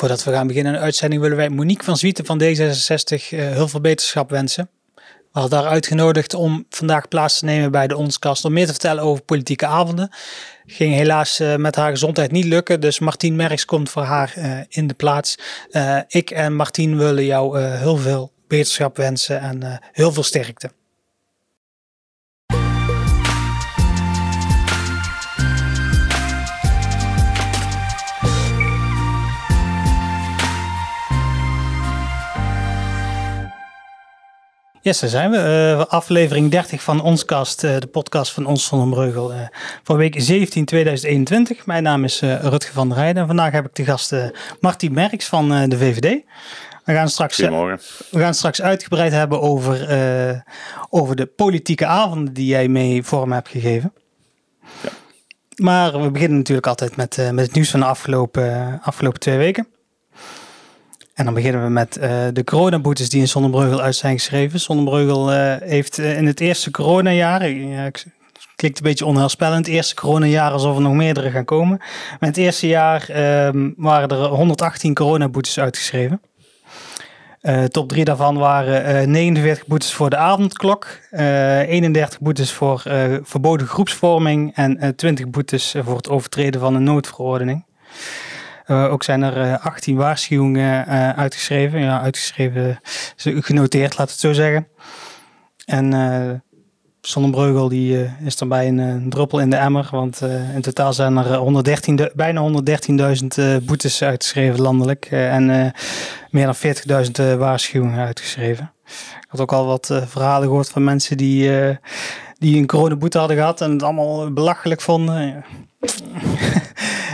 Voordat we gaan beginnen aan de uitzending willen wij Monique van Zwieten van D66 heel veel beterschap wensen. We hadden haar uitgenodigd om vandaag plaats te nemen bij de Onskast om meer te vertellen over politieke avonden. Ging helaas uh, met haar gezondheid niet lukken, dus Martien Merks komt voor haar uh, in de plaats. Ik en Martien willen jou heel veel beterschap wensen en heel veel sterkte. Yes, daar zijn we. Uh, aflevering 30 van Ons Kast, uh, de podcast van Ons van Breugel, uh, voor week 17 2021. Mijn naam is Rutger van der Rijden en vandaag heb ik de gast Martin Merks van de VVD. We gaan, straks, we gaan straks uitgebreid hebben over, over de politieke avonden die jij mee vorm hebt gegeven. Ja. Maar we beginnen natuurlijk altijd met, met het nieuws van de afgelopen, afgelopen twee weken. En dan beginnen we met uh, de coronaboetes die in Zonnebreugel uit zijn geschreven. Zonnebreugel uh, heeft uh, in het eerste coronajaar, ja, klinkt een beetje onheilspellend, het eerste coronajaar alsof er nog meerdere gaan komen. Maar het eerste jaar ehm, waren er 118 coronaboetes uitgeschreven. top drie daarvan waren 49 boetes voor de avondklok, 31 boetes voor verboden groepsvorming en 20 boetes voor het overtreden van een noodverordening. Uh, ook zijn er 18 eh, waarschuwingen uh, uitgeschreven. Ja, uitgeschreven, genoteerd, laat het zo zeggen. En Zonnebreugel die, is dan bij een, een, druppel in de emmer. Want in totaal zijn er 113, bijna 113.000 boetes uitgeschreven landelijk. en meer dan 40.000 waarschuwingen uitgeschreven. Ik had ook al wat verhalen gehoord van mensen die, die een coronaboete hadden gehad. En het allemaal belachelijk vonden.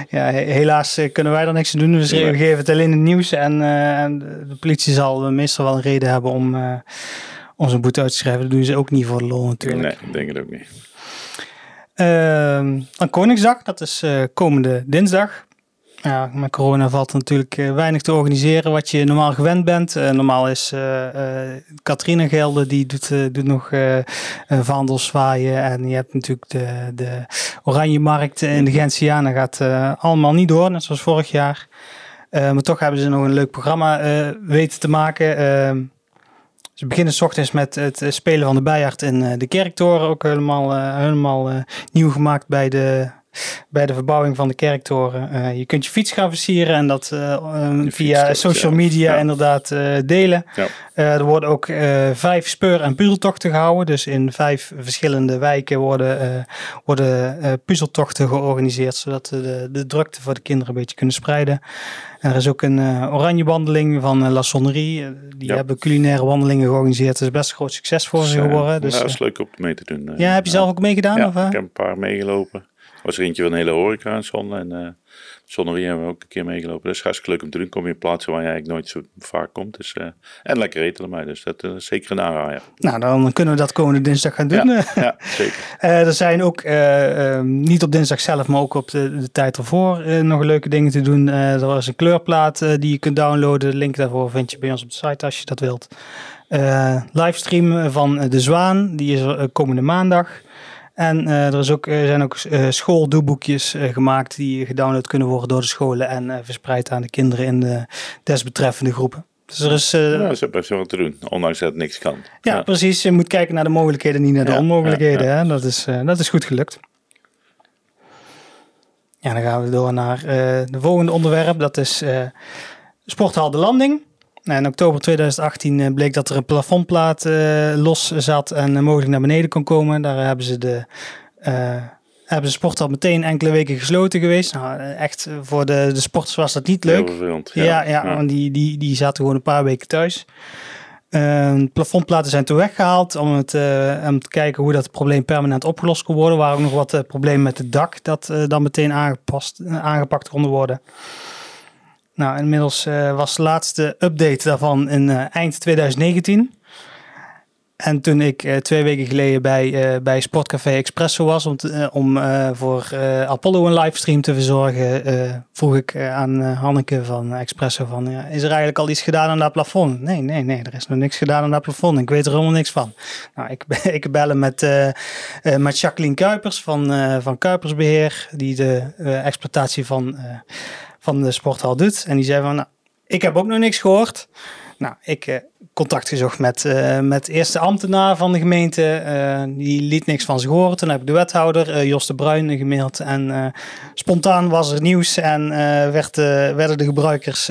ja, helaas eh, kunnen wij er niks aan doen. We geven het alleen in het nieuws. En, uh, de politie zal meestal wel een reden hebben om, uh, boete uit te schrijven. Dat doen ze ook niet voor de lol natuurlijk. Nee, ik denk het ook niet. Uh, dan Koningsdag, dat is komende dinsdag ja, met corona valt natuurlijk eh, weinig te organiseren wat je normaal gewend bent. Uh, normaal is uh, Katrine Gelde, die doet, doet nog vaandels zwaaien. En je hebt natuurlijk de, de Oranje Markt in de Gentiana gaat allemaal niet door, net zoals vorig jaar. maar toch hebben ze nog een leuk programma weten te maken. Ze beginnen s ochtends met het spelen van de bijaard in de kerktoren. Ook helemaal, helemaal nieuw gemaakt bij de bij de verbouwing van de kerktoren. Uh, je kunt je fiets gaan versieren en dat uh, via social media inderdaad delen. Ja. er worden ook vijf speur- en puzzeltochten gehouden. Dus in vijf verschillende wijken worden, worden puzzeltochten georganiseerd, zodat de, de drukte voor de kinderen een beetje kunnen spreiden. En er is ook een oranje wandeling van La Sonnerie. die hebben culinaire wandelingen georganiseerd. Het is best een groot succes voor ze geworden. Dus, dat is leuk om mee te doen. ja, heb je zelf ook meegedaan? Ja, of, ik heb een paar meegelopen was er eentje van een hele horeca in Zonne. En uh, Zonne hebben we ook een keer meegelopen. Dat is hartstikke leuk om te doen. Kom je in plaatsen waar je eigenlijk nooit zo vaak komt. Dus, uh, en lekker eten erbij. Dus dat is uh, zeker een aanrader. Nou, dan kunnen we dat komende dinsdag gaan doen. Ja, ja zeker. er zijn ook, ehm, niet op dinsdag zelf, maar ook op de, de tijd ervoor nog leuke dingen te doen. er was een kleurplaat die je kunt downloaden. De link daarvoor vind je bij ons op de site als je dat wilt. livestream van De Zwaan, die is komende maandag. En uh, er is ook, er zijn ook uh, schooldoeboekjes uh, gemaakt die gedownload kunnen worden door de scholen en verspreid aan de kinderen in de desbetreffende groepen. Dus er is, ja, dat is best wel wat te doen, ondanks dat het niks kan. Ja, ja, precies. Je moet kijken naar de mogelijkheden, niet naar de onmogelijkheden. Hè? Dat, is, dat is goed gelukt. Ja, dan gaan we door naar de volgende onderwerp. Dat is Sporthal de Landing. Nou, in oktober 2018 eh, bleek dat er een plafondplaat uh, los zat en uh, mogelijk naar beneden kon komen. Daar hebben ze de uh, hebben de sport al meteen enkele weken gesloten geweest. Nou, echt voor de, de sporters was dat niet leuk. ja. Ja, ja, want die, die, die zaten gewoon een paar weken thuis. Uh, plafondplaten zijn toen weggehaald om, het, om te kijken hoe dat probleem permanent opgelost kon worden. Er waren ook nog wat problemen met het dak dat dan meteen aangepast, aangepakt konden worden. Nou, inmiddels uh, was de laatste update daarvan in uh, eind 2019. En toen ik uh, twee weken geleden bij, bij Sportcafé Expresso was om, om voor Apollo een livestream te verzorgen, vroeg ik aan Hanneke van Expresso van, is er eigenlijk al iets gedaan aan dat plafond? Nee, nee, nee, er is nog niks gedaan aan dat plafond. Ik weet er helemaal niks van. Nou, ik, ik bellen met, met Jacqueline Kuipers van, van Kuipersbeheer, die de exploitatie van van de sporthal doet. En die zei van, nou, ik heb ook nog niks gehoord. Nou, ik uh, contact gezocht met, uh, met eerste ambtenaar van de gemeente. Uh, die liet niks van zich horen. Toen heb ik de wethouder, Jos de Bruin, gemaild. En spontaan was er nieuws en werd, werden de gebruikers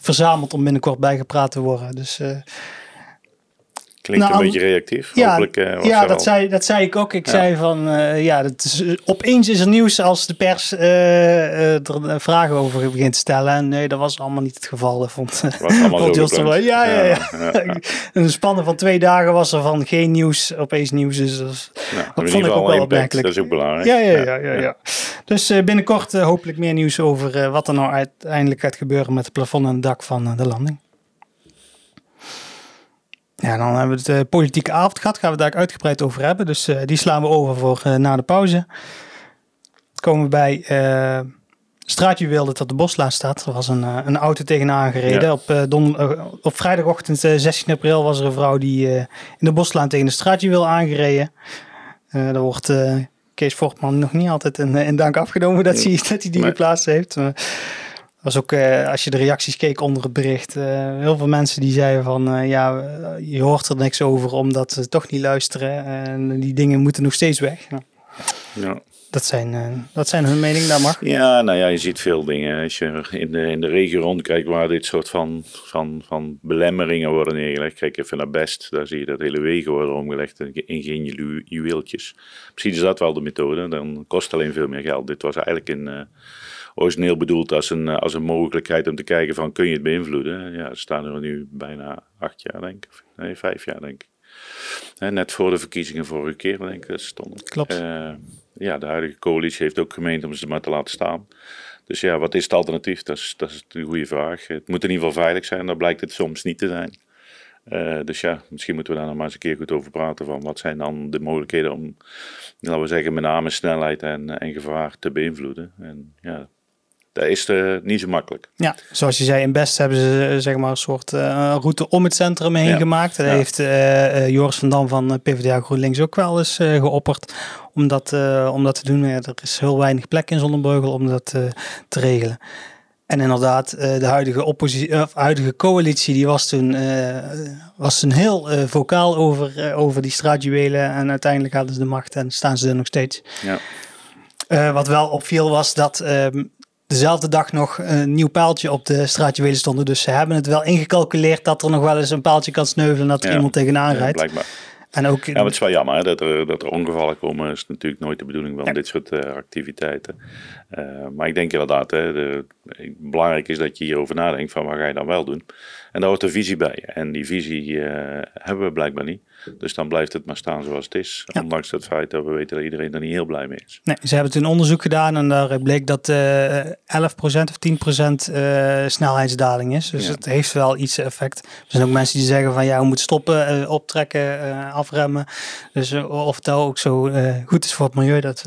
verzameld om binnenkort bijgepraat te worden. Dus Klinkt nou, een beetje reactief. Ja, Hopelijk, uh, ja dat, zei, dat zei ik ook. Ik zei van, uh, ja, dat is, opeens is er nieuws als de pers uh, er vragen over begint te stellen. En nee, dat was allemaal niet het geval. Dat vond, was allemaal zo ja, ja, ja. ja. een spanne van twee dagen was er van geen nieuws, opeens nieuws. Dus dat, dat vond ik ook wel opmerkelijk. Dat is ook belangrijk. Ja, ja, ja. ja, ja, Dus binnenkort hopelijk meer nieuws over wat er nou uiteindelijk gaat gebeuren met het plafond en het dak van de landing. Ja, dan hebben we de eh, politieke avond gehad. Gaan we daar uitgebreid over hebben. Dus uh, die slaan we over voor uh, na de pauze. Komen we bij uh, straatjuweel dat op de Boslaan staat. Er was een, een auto tegenaan gereden. Ja. Op, don, op vrijdagochtend 16 april was er een vrouw die in de Boslaan tegen de straatjuweel aangereden. daar wordt Kees Fortman nog niet altijd in, in dank afgenomen dat, hij, dat hij die geplaatst heeft was ook, uh, als je de reacties keek onder het bericht, uh, heel veel mensen die zeiden van, uh, ja, je hoort er niks over omdat ze toch niet luisteren en die dingen moeten nog steeds weg. Nou, ja. Dat zijn, dat zijn hun mening, dat mag. Ja, nou ja, je ziet veel dingen. Als je in de, in de regio rondkijkt waar dit soort van, van, van belemmeringen worden neergelegd. Kijk even naar Best, daar zie je dat hele wegen worden omgelegd in geen ju juweeltjes. Misschien is dat wel de methode, dan kost het alleen veel meer geld. Dit was eigenlijk in origineel bedoeld als een, als een mogelijkheid om te kijken van kun je het beïnvloeden. Ja, staan er nu bijna acht jaar denk ik. Nee, vijf jaar denk ik. Net voor de verkiezingen vorige keer denk ik dat stond. Klopt. Uh, ja, de huidige coalitie heeft ook gemeend om ze maar te laten staan. Dus ja, wat is het alternatief? Dat is, dat is een goede vraag. Het moet in ieder geval veilig zijn, dan blijkt het soms niet te zijn. Uh, dus ja, misschien moeten we daar nog maar eens een keer goed over praten. Van wat zijn dan de mogelijkheden om, laten we zeggen, met name snelheid en, en gevaar te beïnvloeden. En ja, dat is uh, niet zo makkelijk. Ja, zoals je zei, in Best hebben ze zeg maar een soort uh, route om het centrum heen gemaakt. Dat heeft uh, Joris van Dam van PvdA GroenLinks ook wel eens geopperd om dat, om dat te doen. Ja, er is heel weinig plek in Zonnebreugel om dat te regelen. En inderdaad, de huidige, oppositie, of huidige coalitie die was toen, was toen heel vocaal over, over die straatjuwelen. En uiteindelijk hadden ze de macht en staan ze er nog steeds. Ja. wat wel opviel was dat ehm, dezelfde dag nog een nieuw paaltje op de straatje stonden. Dus ze hebben het wel ingecalculeerd dat er nog wel eens een paaltje kan sneuvelen dat er iemand tegenaan rijdt. Ja, blijkbaar. En ook, ja, maar het is wel jammer hè, dat, er, dat er ongevallen komen. is natuurlijk nooit de bedoeling van dit soort uh, activiteiten. Uh, maar ik denk inderdaad, hè, de, belangrijk is dat je hierover nadenkt van wat ga je dan wel doen. En daar hoort een visie bij. En die visie uh, hebben we blijkbaar niet. Dus dan blijft het maar staan zoals het is. Ondanks het feit dat we weten dat iedereen er niet heel blij mee is. Nee, ze hebben toen onderzoek gedaan en daar bleek dat uh, 11% of 10% uh, snelheidsdaling is. Dus het heeft wel iets effect. Er zijn ook mensen die zeggen van ja, we moeten stoppen, optrekken, afremmen. Dus of dat ook zo goed is voor het milieu, dat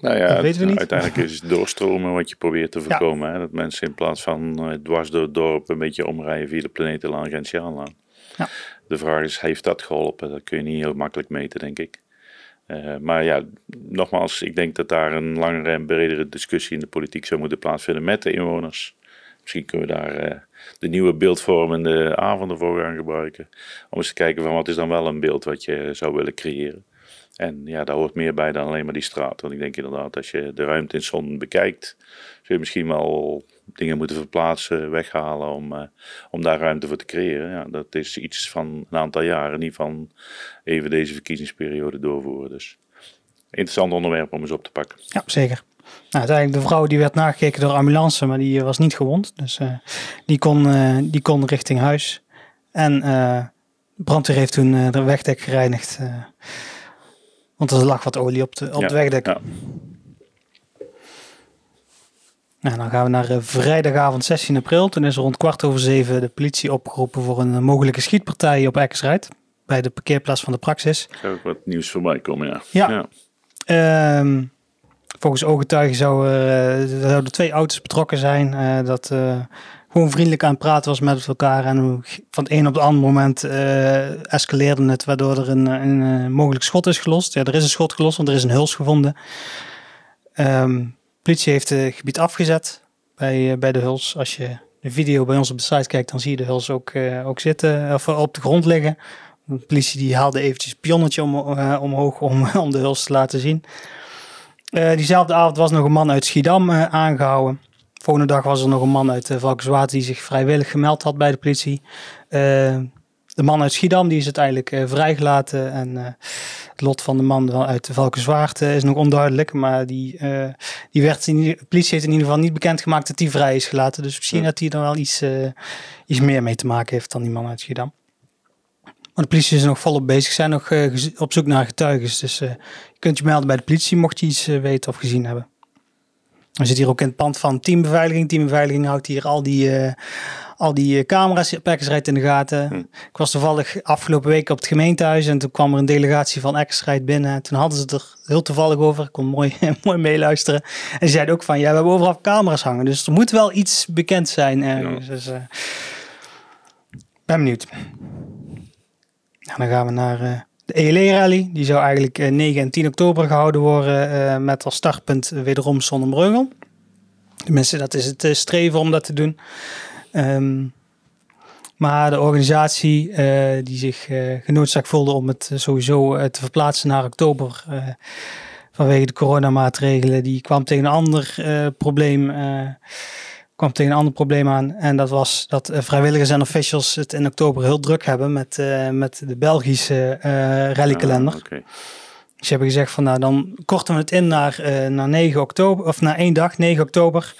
nou ja, uiteindelijk is het doorstromen wat je probeert te voorkomen. Hè? Dat mensen in plaats van uh, dwars door het dorp een beetje omrijden via de planetenlaan Gentiaanlaan. Ja. De vraag is, heeft dat geholpen? Dat kun je niet heel makkelijk meten, denk ik. Uh, maar ja, nogmaals, ik denk dat daar een langere en bredere discussie in de politiek zou moeten plaatsvinden met de inwoners. Misschien kunnen we daar uh, de nieuwe beeldvormende avonden voor gaan gebruiken. Om eens te kijken van wat is dan wel een beeld wat je zou willen creëren. En ja, daar hoort meer bij dan alleen maar die straat. Want ik denk inderdaad, als je de ruimte in Zon bekijkt, zul je misschien wel dingen moeten verplaatsen, weghalen om, uh, om daar ruimte voor te creëren. Ja, dat is iets van een aantal jaren, niet van even deze verkiezingsperiode doorvoeren. Dus interessant onderwerp om eens op te pakken. Ja, zeker. Nou, uiteindelijk de vrouw die werd nagekeken door ambulance, maar die was niet gewond. Dus uh, die, kon, die kon richting huis. En brandweer heeft toen de wegdek gereinigd. Want er lag wat olie op, de, op ja, het wegdek. Ja. Nou, dan gaan we naar uh, vrijdagavond 16 april. Toen is er rond kwart over zeven de politie opgeroepen voor een uh, mogelijke schietpartij op Eckersrijd. Bij de parkeerplaats van de Praxis. Zou ook wat nieuws voorbij komen, ja. Ja. ja. Um, volgens ooggetuigen zou er, uh, zouden twee auto's betrokken zijn. dat gewoon vriendelijk aan het praten was met elkaar. En van het een op het andere moment uh, escaleerde het, waardoor er een, een, een, mogelijk schot is gelost. Ja, er is een schot gelost, want er is een huls gevonden. Um, politie heeft het gebied afgezet. bij, bij de huls. Als je de video bij ons op de site kijkt, dan zie je de huls ook, ook zitten of op de grond liggen. De politie die haalde eventjes pionnetje om, omhoog om, om de huls te laten zien. diezelfde avond was nog een man uit Schiedam aangehouden. Volgende dag was er nog een man uit uh, Valkenswaard die zich vrijwillig gemeld had bij de politie. de man uit Schiedam die is uiteindelijk vrijgelaten en het lot van de man uit de Valkenswaard is nog onduidelijk. Maar die, die werd in, de politie heeft in ieder geval niet bekendgemaakt dat hij vrij is gelaten. Dus misschien dat hij er wel iets, iets meer mee te maken heeft dan die man uit Schiedam. Maar de politie is nog volop bezig, zijn nog op zoek naar getuigen. Dus je kunt je melden bij de politie mocht je iets weten of gezien hebben. We zitten hier ook in het pand van teambeveiliging. Teambeveiliging houdt hier al die, al die eh, camera's, rijdt in de gaten. Hm. Ik was toevallig afgelopen week op het gemeentehuis en toen kwam er een delegatie van rijdt binnen. En toen hadden ze het er heel toevallig over. Ik kon mooi, mooi meeluisteren. En ze zeiden ook van, ja, we hebben overal camera's hangen. Dus er moet wel iets bekend zijn ergens. Dus, uh, ben benieuwd. dan gaan we naar uh, de ELE-rally. Die zou eigenlijk 9 en 10 oktober gehouden worden. met als startpunt wederom Zonnebreugel. Tenminste, dat is het streven om dat te doen. Um, maar de organisatie die zich genoodzaakt voelde om het sowieso te verplaatsen naar oktober vanwege de coronamaatregelen, die kwam tegen een ander probleem, kwam tegen een ander probleem aan. En dat was dat vrijwilligers en officials het in oktober heel druk hebben met, met de Belgische rallykalender. Ah, okay. Dus hebben gezegd van nou dan korten we het in naar, naar 9 oktober, of naar één dag, 9 oktober.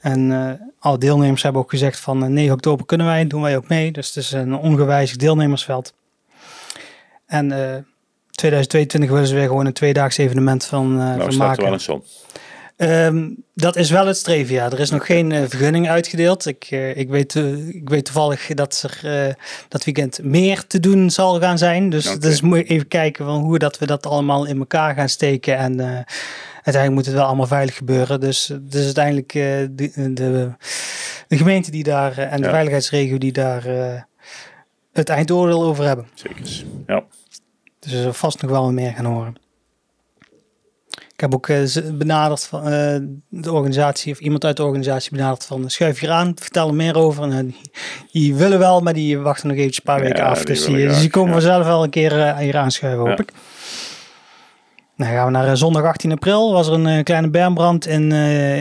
En uh, alle deelnemers hebben ook gezegd van 9 eh, oktober kunnen wij, doen wij ook mee. Dus het is een ongewijzigd deelnemersveld. En uh, eh, 2022 willen ze weer gewoon een tweedaags evenement van, nou, van maken. wel een. Um, dat is wel het streven, ja. Er is nog geen uh, vergunning uitgedeeld. Ik, uh, ik, weet, uh, ik weet toevallig dat er dat weekend meer te doen zal gaan zijn. Dus, okay. dus moet even kijken van hoe dat we dat allemaal in elkaar gaan steken. En uiteindelijk moet het wel allemaal veilig gebeuren. Dus, dus uiteindelijk de, de, de, gemeente die daar en de veiligheidsregio die daar het eindoordeel over hebben. Zeker, ja. Dus er vast nog wel meer gaan horen. Ik heb ook benaderd van de organisatie of iemand uit de organisatie benaderd van schuif hier aan, vertel er meer over. En, die, die, willen wel, maar die wachten nog eventjes een paar weken af. Dus die, dus die komen ja. vanzelf wel een keer hier aanschuiven, hoop ik. Dan gaan we naar eh, zondag 18 april. Was er een kleine bermbrand in,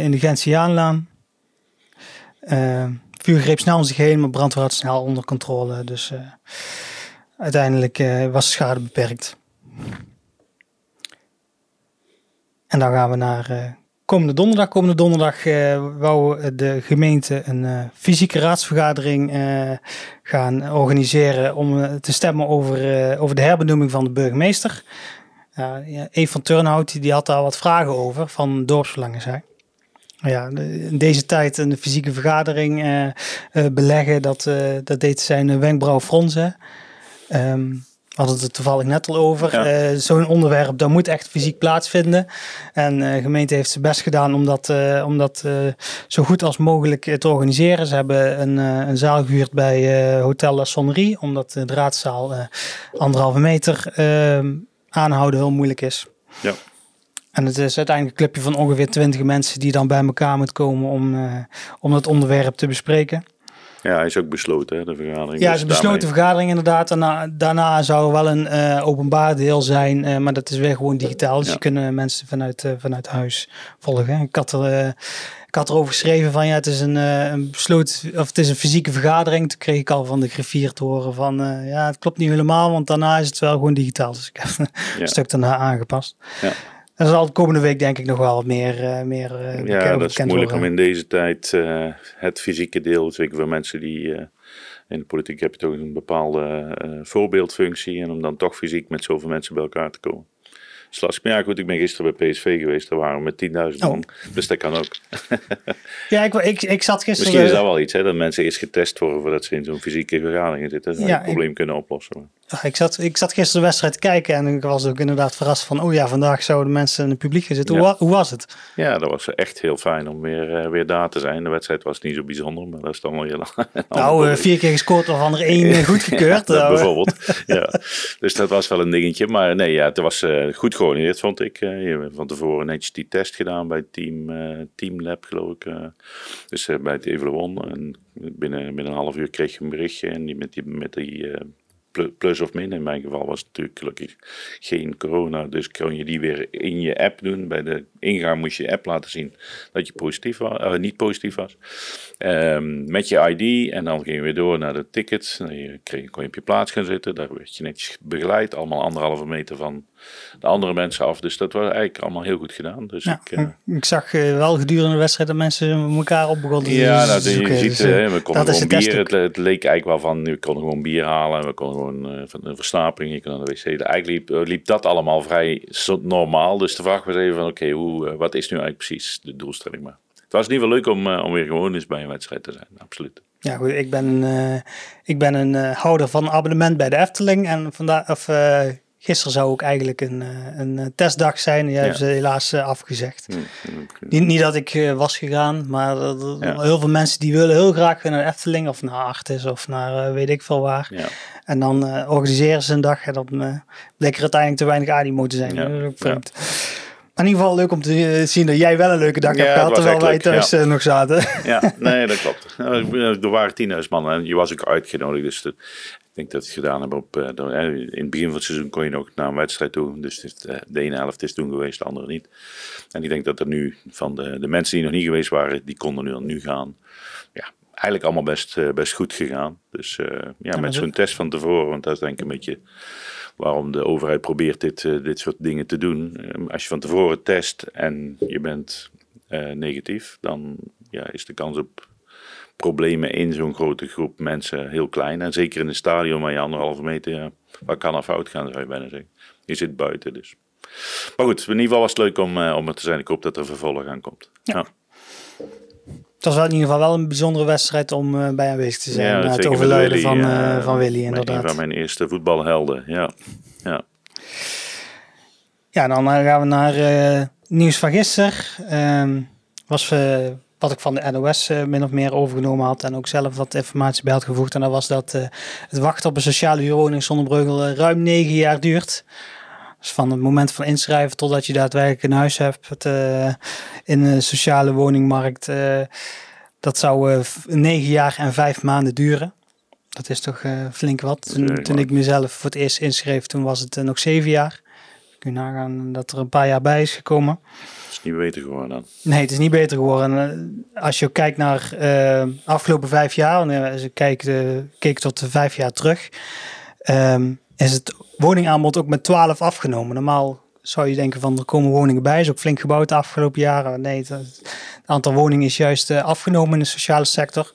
in de Gentiaanlaan. Uh, vuur greep snel om zich heen, maar brandweer had snel onder controle. Dus uiteindelijk was de schade beperkt. En dan gaan we naar komende donderdag. Komende donderdag wou de gemeente een fysieke raadsvergadering gaan organiseren om te stemmen over, over de herbenoeming van de burgemeester. Ja, een van Turnhout die had daar wat vragen over van dorpsbelangen zei. Ja, in deze tijd een fysieke vergadering uh, uh, beleggen, dat, uh, dat deed zijn wenkbrauw fronsen. Um, hadden het er toevallig net al over. Ja. Zo'n onderwerp, dat moet echt fysiek plaatsvinden. En de gemeente heeft zijn best gedaan om dat, om dat zo goed als mogelijk te organiseren. Ze hebben een, een zaal gehuurd bij Hotel La Sonnerie, omdat de raadzaal anderhalve meter aanhouden heel moeilijk is. Ja. En het is uiteindelijk een clubje van ongeveer 20 mensen die dan bij elkaar moet komen om, uh, om dat onderwerp te bespreken. Ja, hij is ook besloten, hè, de vergadering. Ja, het is een besloten vergadering inderdaad. Daarna, daarna zou er wel een uh, openbaar deel zijn, uh, maar dat is weer gewoon digitaal. Dus ja. je kunnen mensen vanuit, vanuit huis volgen. Ik had er ik had erover geschreven van ja, het is een, een besloten, of het is een fysieke vergadering. Toen kreeg ik al van de griffier te horen van ja, het klopt niet helemaal, want daarna is het wel gewoon digitaal. Dus ik heb een stuk daarna aangepast. Ja. Er zal de komende week denk ik nog wel wat meer, uh, meer Ja, dat is moeilijk worden. om in deze tijd het fysieke deel, zeker voor mensen die in de politiek heb je toch een bepaalde voorbeeldfunctie en om dan toch fysiek met zoveel mensen bij elkaar te komen is lastig. Maar ja, goed, ik ben gisteren bij PSV geweest. Daar waren we met 10.000 man. Oh. Dus dat kan ook. ja, ik, ik, ik zat gisteren... Misschien is dat wel iets, hè, dat mensen eerst getest worden voordat ze in zo'n fysieke vergadering zitten. Dat ja, een probleem kunnen oplossen. Ik, zat, ik zat gisteren de wedstrijd te kijken en ik was ook inderdaad verrast van, oh ja, vandaag zouden mensen in het publiek gaan zitten. Hoe, hoe, was het? Ja, dat was echt heel fijn om weer, uh, weer daar te zijn. De wedstrijd was niet zo bijzonder, maar dat is dan wel heel Nou, uh, vier keer gescoord, waarvan er één uh, goedgekeurd. bijvoorbeeld, ja. Dus dat was wel een dingetje. Maar nee, ja, het was goed georganiseerd, vond ik. van tevoren netjes die test gedaan bij Team, team Lab, geloof ik. dus bij het Evelon. En binnen, binnen een half uur kreeg je een berichtje en die, met die, met die plus of min. In mijn geval was het natuurlijk gelukkig geen corona. Dus kon je die weer in je app doen. Bij de ingang moest je app laten zien dat je positief was, uh, niet positief was. Um, met je ID. En dan ging je weer door naar de tickets. Dan kon je op je plaats gaan zitten. Daar werd je netjes begeleid. Allemaal anderhalve meter van de andere mensen af. Dus dat was eigenlijk allemaal heel goed gedaan. Dus ja, ik, uh, ik zag uh, wel gedurende de wedstrijd dat mensen elkaar op begonnen ja, nou, je ziet, dus, we konden gewoon bier. Het, het, leek eigenlijk wel van, we konden gewoon bier halen. We konden gewoon van een versnapering, je kon naar de wc. Eigenlijk liep, liep dat allemaal vrij normaal. Dus de vraag was even van, oké, hoe wat is nu eigenlijk precies de doelstelling? Maar het was in ieder geval leuk om, om weer gewoon eens bij een wedstrijd te zijn, absoluut. Ja, goed. Ik ben, uh, ik ben een uh, houder van abonnement bij de Efteling. En vandaar, of, uh, Gisteren zou ook eigenlijk een, eh, een eh, testdag zijn. Die hebben ze helaas eh, afgezegd. Mm, niet, niet, dat ik was gegaan, maar heel veel mensen die willen heel graag naar Efteling of naar Artis of naar weet ik veel waar. Ja. En dan organiseren ze een dag en dan bleek er uiteindelijk te weinig animo te zijn. in ieder geval leuk om te zien dat jij wel een leuke dag hebt gehad, terwijl wij thuis nog zaten. Ja, nee, dat klopt. Er waren 10.000 man en je was ook uitgenodigd. Dus denk dat we het gedaan hebben op. Uh, in het begin van het seizoen kon je nog naar een wedstrijd toe. Dus het, uh, de ene helft is toen geweest, de andere niet. En ik denk dat er nu van de, de mensen die nog niet geweest waren, die konden nu al nu gaan. Ja, eigenlijk allemaal best, best goed gegaan. Dus ja, ja, met zo'n test van tevoren, want dat is denk ik een beetje waarom de overheid probeert dit, dit soort dingen te doen. Ehm, als je van tevoren test en je bent negatief, dan ja, is de kans op problemen in zo'n grote groep mensen heel klein. En zeker in een stadion waar je anderhalve meter, ja, waar kan er fout gaan, zou je bijna zeggen. Je zit buiten dus. Maar goed, in ieder geval was het leuk om, uh, om er te zijn. Ik hoop dat er vervolg aan komt. Ja. Het was wel in ieder geval wel een bijzondere wedstrijd om uh, bij aanwezig te zijn. Ja, het overlijden van, uh, van Willy inderdaad. Een van mijn eerste voetbalhelden, ja. Ja, ja dan gaan we naar nieuws van gisteren. Ehm, was wat ik van de NOS uh, eh, min of meer overgenomen had en ook zelf wat informatie bij had gevoegd. En dat was dat uh, het wachten op een sociale huurwoning zonder breugel uh, ruim negen jaar duurt. Dus van het moment van inschrijven totdat je daadwerkelijk een huis hebt het, in de sociale woningmarkt. dat zou negen jaar en vijf maanden duren. Dat is toch flink wat. Toen, toen, ik mezelf voor het eerst inschreef, toen was het nog zeven jaar. Kun je nagaan dat er een paar jaar bij is gekomen niet beter geworden dan. Nee, het is niet beter geworden. Eh, als je kijkt naar uh, afgelopen vijf jaar, en als kijkt, uh, keek tot de vijf jaar terug, um, is het woningaanbod ook met 12 afgenomen. Normaal zou je denken van er komen woningen bij, is ook flink gebouwd de afgelopen jaren. Nee, het, aantal woningen is juist afgenomen in de sociale sector.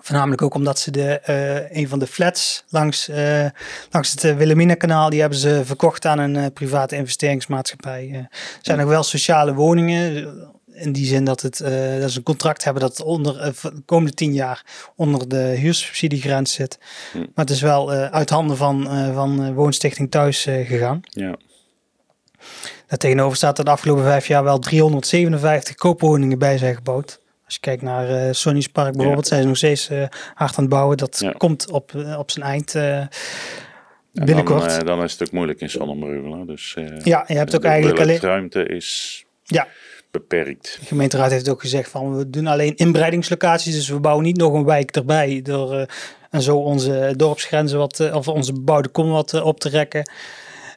Voornamelijk ook omdat ze de, uh, een van de flats langs, uh, langs het uh, Wilhelmina-kanaal, die hebben ze verkocht aan een private investeringsmaatschappij. Er zijn nog wel sociale woningen, in die zin dat, het, dat ze een contract hebben dat onder de komende tien jaar onder de huursubsidiegrens zit. Hm. Maar het is wel uit handen van, van Woonstichting Thuis gegaan. Ja. Daar tegenover staat dat de afgelopen vijf jaar wel 357 koopwoningen bij zijn gebouwd. Als je kijkt naar uh, Sonny's Park bijvoorbeeld, zijn ze nog steeds uh, hard aan het bouwen. Dat komt op, uh, op zijn eind binnenkort. Dan, dan, is het ook moeilijk in Zonnebreugel. Dus, ja, je hebt ook eigenlijk alleen... De ruimte is ja. beperkt. De gemeenteraad heeft ook gezegd van we doen alleen inbreidingslocaties. Dus we bouwen niet nog een wijk erbij. Door, en zo onze dorpsgrenzen wat, of onze bebouwde kom wat op te rekken.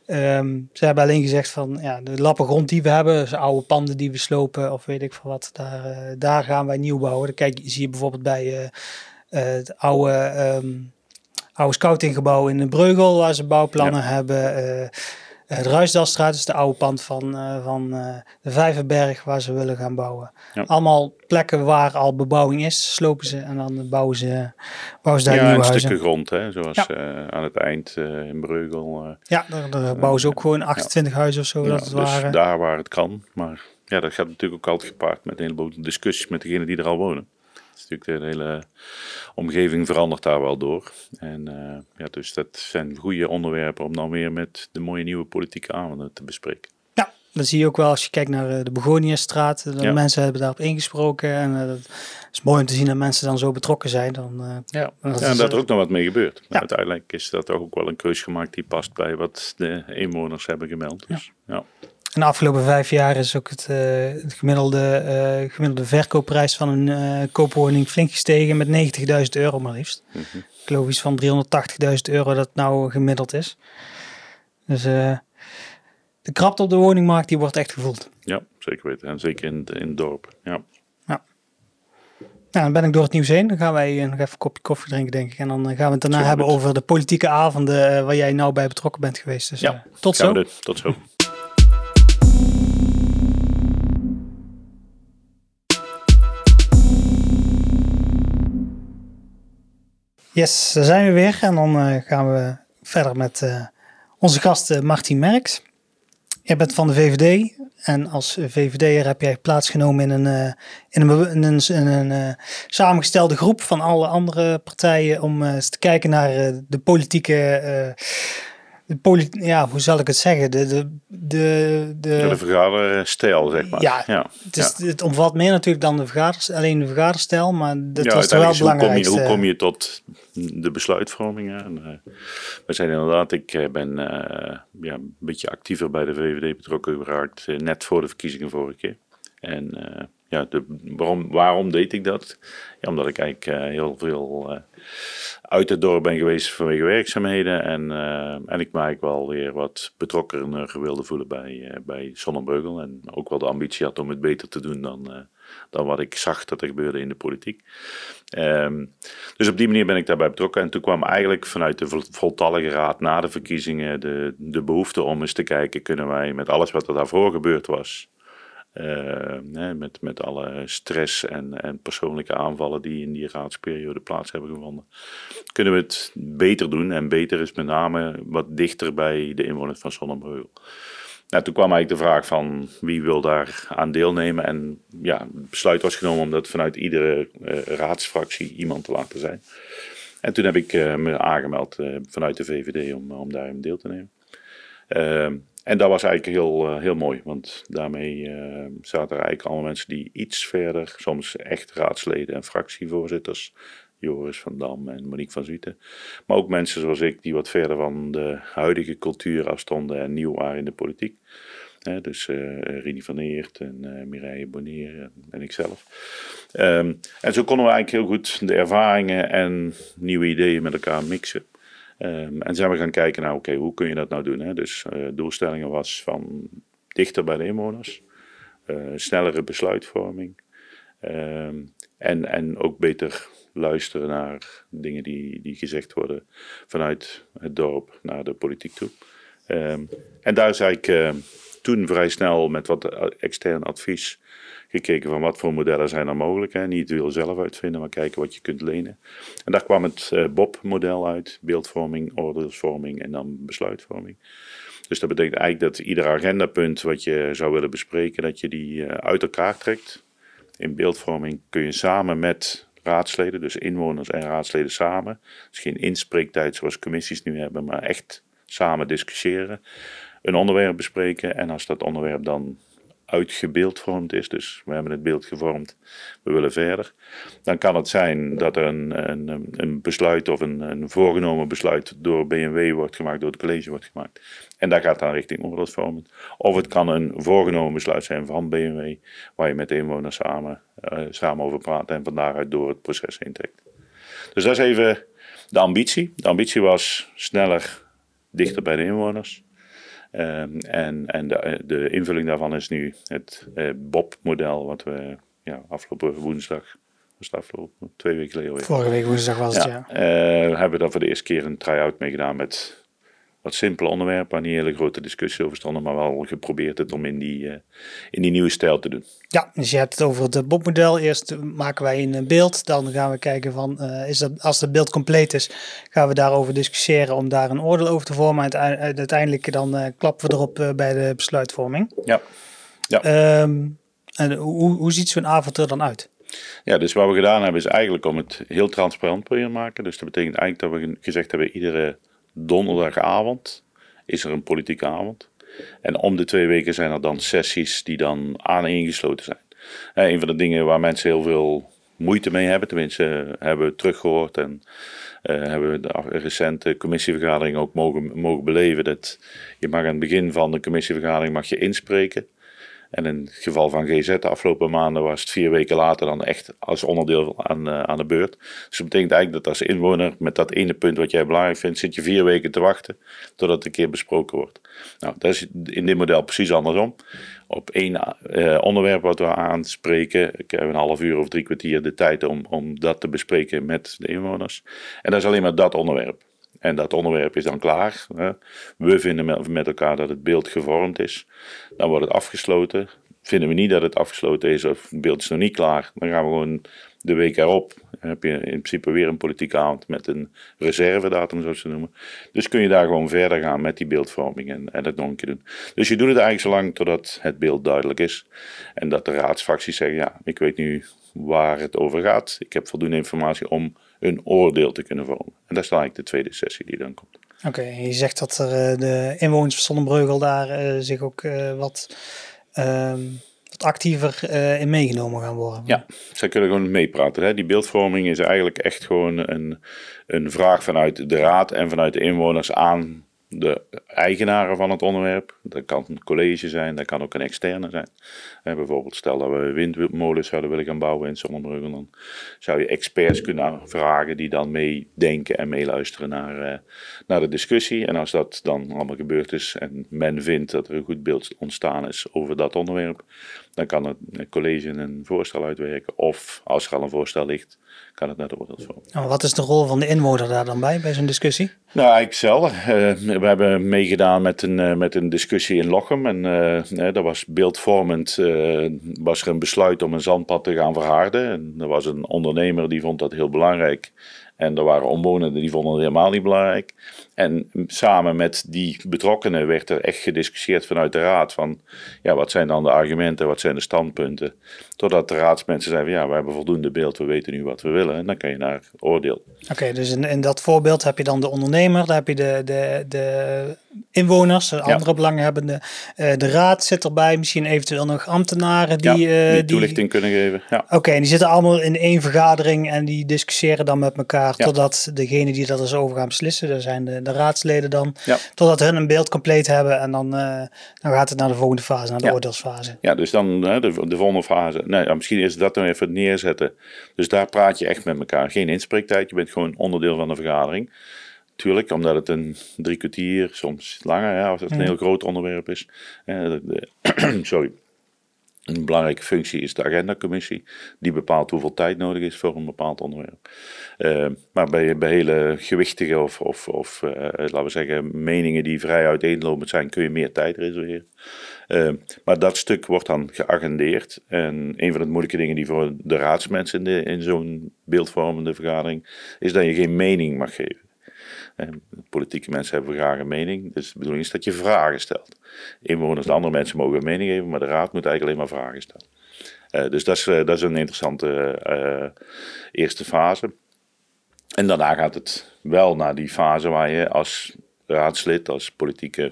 Um, ze hebben alleen gezegd van ja, de lappen grond die we hebben, dus oude panden die we slopen of weet ik veel wat, daar, uh, daar gaan wij nieuw bouwen. Dan kijk, zie je bijvoorbeeld bij uh, uh, het oude, um, oude scoutinggebouw in de Breugel, waar ze bouwplannen ja. hebben. Uh, de Ruisdalstraat is de oude pand van, uh, van uh, de Vijverberg waar ze willen gaan bouwen. Ja. Allemaal plekken waar al bebouwing is, slopen ze en dan bouwen ze, bouwen ze daar ja, nieuwe huizen. Ja, een grond, hè, zoals ja. aan het eind in Breugel. ja, daar, daar bouwen ze ook gewoon 28 huizen of zo. dat het dus waren. daar waar het kan. Maar ja, dat gaat natuurlijk ook altijd gepaard met een heleboel discussies met degenen die er al wonen. Is natuurlijk de hele omgeving verandert daar wel door. En ja, dus dat zijn goede onderwerpen om dan weer met de mooie nieuwe politieke avonden te bespreken. Dat zie je ook wel als je kijkt naar eh, de Begoniastraat. Ja. Mensen hebben daarop ingesproken. En uh, het is mooi om te zien dat mensen dan zo betrokken zijn. Dan, uh, ja. Dat ja, en dat er ook nog wat mee gebeurt. Ja. Uiteindelijk is dat ook wel een keus gemaakt die past bij wat de inwoners hebben gemeld. Dus, ja. En de afgelopen vijf jaar is ook het, het gemiddelde, gemiddelde verkoopprijs van een koopwoning flink gestegen met 90.000 euro maar liefst. Mm -hmm. Ik geloof iets van 380.000 euro dat nou gemiddeld is. Dus de krapte op de woningmarkt die wordt echt gevoeld. Ja, zeker weten. En zeker in, in het dorp. Ja. ja. Nou, dan ben ik door het nieuws heen. Dan gaan wij nog even een kopje koffie drinken, denk ik. En dan gaan we het daarna hebben over de politieke avonden uh, waar jij nou bij betrokken bent geweest. Dus, ja, uh, tot zo. Tot zo. Yes, daar zijn we weer. En dan uh, gaan we verder met onze gast Martin Merks. Jij bent van de VVD en als VVD'er heb jij plaatsgenomen in een, in een, in een, in een samengestelde groep van alle andere partijen om eens te kijken naar de politieke de ja, hoe zal ik het zeggen? De, de, de, de, de vergaderstijl, zeg maar. Ja, ja. Het, is, het omvat meer natuurlijk dan de vergaders, alleen de vergaderstijl, maar dat was toch wel belangrijk. Hoe, hoe kom je tot de besluitvorming? En, uh, we zijn inderdaad, ik eh, ben uh, ja, een beetje actiever bij de VVD betrokken geraakt, uh, net voor de verkiezingen vorige keer. En ja, de, waarom, waarom deed ik dat? Ja, omdat ik eigenlijk heel veel uit het dorp ben geweest vanwege werkzaamheden. En, uh, en ik me wel weer wat betrokkener wilde voelen bij, bij Sonnenbeugel. En ook wel de ambitie had om het beter te doen dan, dan wat ik zag dat er gebeurde in de politiek. Um, dus op die manier ben ik daarbij betrokken. En toen kwam eigenlijk vanuit de voltallige raad na de verkiezingen de, de behoefte om eens te kijken: kunnen wij met alles wat er daarvoor gebeurd was. Uh, met, met alle stress en, en persoonlijke aanvallen die in die raadsperiode plaats hebben gevonden. Kunnen we het beter doen? En beter is met name wat dichter bij de inwoners van Zonnebreugel. Nou, toen kwam eigenlijk de vraag van wie wil daar aan deelnemen. En ja, het besluit was genomen om dat vanuit iedere uh, raadsfractie iemand te laten zijn. En toen heb ik uh, me aangemeld vanuit de VVD om, om daarin deel te nemen. Ehm, en dat was eigenlijk heel, uh, heel mooi, want daarmee uh, zaten er eigenlijk allemaal mensen die iets verder, soms echt raadsleden en fractievoorzitters, Joris van Dam en Monique van Zwieten. Maar ook mensen zoals ik, die wat verder van de huidige cultuur afstonden en nieuw waren in de politiek. dus uh, Rini van Eert en uh, Mireille Bonnier en, en ikzelf. Um, en zo konden we eigenlijk heel goed de ervaringen en nieuwe ideeën met elkaar mixen. Um, en zijn we gaan kijken naar, oké, hoe kun je dat nou doen? Hè? Dus uh, doelstellingen was van dichter bij de inwoners, uh, snellere besluitvorming um, en, en ook beter luisteren naar dingen die, die gezegd worden vanuit het dorp naar de politiek toe. Um, en daar is uh, toen vrij snel met wat extern advies gekeken van wat voor modellen zijn er mogelijk. Hè. Niet wiel zelf uitvinden, maar kijken wat je kunt lenen. En daar kwam het uh, BOB-model uit: beeldvorming, oordeelsvorming en dan besluitvorming. Dus dat betekent eigenlijk dat ieder agendapunt wat je zou willen bespreken, dat je die uh, uit elkaar trekt. In beeldvorming kun je samen met raadsleden, dus inwoners en raadsleden samen. Dus geen inspreektijd zoals commissies nu hebben, maar echt samen discussiëren. Een onderwerp bespreken en als dat onderwerp dan uitgebeeldvormd is, dus we hebben het beeld gevormd, we willen verder, dan kan het zijn dat er een, een, een besluit of een, een voorgenomen besluit door BMW wordt gemaakt, door het college wordt gemaakt. En dat gaat dan richting oordeelsvorming. Of het kan een voorgenomen besluit zijn van BMW, waar je met de inwoners samen, uh, samen over praat en van daaruit door het proces heen trekt. Dus dat is even de ambitie. De ambitie was sneller, dichter bij de inwoners. Um, en en de, de, invulling daarvan is nu het uh, BOP-model, wat we ja, afgelopen woensdag, was afgelopen twee weken geleden. Vorige week woensdag was het, ja. ja. Uh, hebben we daar voor de eerste keer een try-out mee gedaan met wat simpele onderwerpen, waar niet hele grote discussies over stonden, maar wel geprobeerd het om in die, uh, in die nieuwe stijl te doen. Ja, dus je hebt het over het BOP-model. Eerst maken wij een beeld, dan gaan we kijken van, uh, is dat, als het beeld compleet is, gaan we daarover discussiëren om daar een oordeel over te vormen. En uiteindelijk dan uh, klappen we erop bij de besluitvorming. Ja. ja. Um, en hoe, hoe ziet zo'n avond er dan uit? Ja, dus wat we gedaan hebben is eigenlijk om het heel transparant te maken. Dus dat betekent eigenlijk dat we gezegd hebben, iedere donderdagavond is er een politieke avond. En om de twee weken zijn er dan sessies die dan aaneengesloten zijn. En een van de dingen waar mensen heel veel moeite mee hebben, tenminste hebben we teruggehoord en uh, hebben we de recente commissievergadering ook mogen, mogen beleven. Dat je mag aan het begin van de commissievergadering mag je inspreken. En in het geval van GZ de afgelopen maanden was het vier weken later dan echt als onderdeel aan, uh, aan de beurt. Dus dat betekent eigenlijk dat als inwoner met dat ene punt wat jij belangrijk vindt, zit je vier weken te wachten totdat het een keer besproken wordt. Nou, dat is in dit model precies andersom. Op één uh, onderwerp wat we aanspreken, ik heb een half uur of drie kwartier de tijd om, om dat te bespreken met de inwoners. En dat is alleen maar dat onderwerp. En dat onderwerp is dan klaar. We vinden met elkaar dat het beeld gevormd is. Dan wordt het afgesloten. Vinden we niet dat het afgesloten is of het beeld is nog niet klaar, dan gaan we gewoon de week erop. Dan heb je in principe weer een politieke avond met een reservedatum, zoals ze noemen. Dus kun je daar gewoon verder gaan met die beeldvorming en, en dat doen. Dus je doet het eigenlijk zo lang totdat het beeld duidelijk is. En dat de raadsfracties zeggen: ja, ik weet nu waar het over gaat. Ik heb voldoende informatie om een oordeel te kunnen vormen. En dat is dan eigenlijk de tweede sessie die dan komt. Oké, je zegt dat er uh, de inwoners van Sonnenbreugel daar uh, zich ook uh, wat, ehm, wat actiever in meegenomen gaan worden. Ja, zij kunnen gewoon meepraten. Hè? Die beeldvorming is eigenlijk echt gewoon een, een vraag vanuit de raad en vanuit de inwoners aan de eigenaren van het onderwerp. Dat kan een college zijn, dat kan ook een externe zijn. Eh, bijvoorbeeld stel dat we windmolens zouden willen gaan bouwen in Zonnebrugge, dan zou je experts kunnen vragen die dan meedenken en meeluisteren naar, uh, naar de discussie. En als dat dan allemaal gebeurd is en men vindt dat er een goed beeld ontstaan is over dat onderwerp, dan kan het college een voorstel uitwerken. Of als er al een voorstel ligt, kan het naar de oordeelsvorm. Oh, wat is de rol van de inwoner daar dan bij, bij zo'n discussie? Nou, eigenlijk zelf. Uh, we hebben meegedaan met een, uh, met een discussie in Lochem. En uh, dat was beeldvormend. was er een besluit om een zandpad te gaan verharden. En er was een ondernemer die vond dat heel belangrijk. En er waren omwonenden die vonden het helemaal niet belangrijk. En samen met die betrokkenen werd er echt gediscussieerd vanuit de raad van, ja, wat zijn dan de argumenten, wat zijn de standpunten. Totdat de raadsmensen zeiden, ja, we hebben voldoende beeld, we weten nu wat we willen. En dan kan je naar oordeel. Oké, dus in, in dat voorbeeld heb je dan de ondernemer, daar heb je de, de, de inwoners, de andere ja. belanghebbenden. Uh, de raad zit erbij, misschien eventueel nog ambtenaren die... Ja, die toelichting die, kunnen geven, ja. Oké, en die zitten allemaal in één vergadering en die discussiëren dan met elkaar totdat degene die dat eens over gaan beslissen, dat zijn de, de raadsleden dan, totdat hun een beeld compleet hebben en dan, uh, dan gaat het naar de volgende fase, naar de oordeelsfase. Ja, dus dan de, de volgende fase nou ja, misschien is dat dan even neerzetten. Dus daar praat je echt met elkaar. Geen inspreektijd, je bent gewoon onderdeel van de vergadering. Tuurlijk, omdat het een drie kwartier, soms langer, ja, als het een heel groot onderwerp is. Sorry. Een belangrijke functie is de agendacommissie. Die bepaalt hoeveel tijd nodig is voor een bepaald onderwerp. Uh, maar bij, hele gewichtige of, of, of uh, laten we zeggen, meningen die vrij uiteenlopend zijn, kun je meer tijd reserveren. Uh, maar dat stuk wordt dan geagendeerd. En een van de moeilijke dingen die voor de raadsmensen in, in zo'n beeldvormende vergadering is dat je geen mening mag geven. Politieke mensen hebben graag een mening, dus de bedoeling is dat je vragen stelt. Inwoners en andere mensen mogen een mening geven, maar de raad moet eigenlijk alleen maar vragen stellen. Uh, dus dat is, uh, dat is een interessante uh, eerste fase. En daarna gaat het wel naar die fase waar je als raadslid, als politieke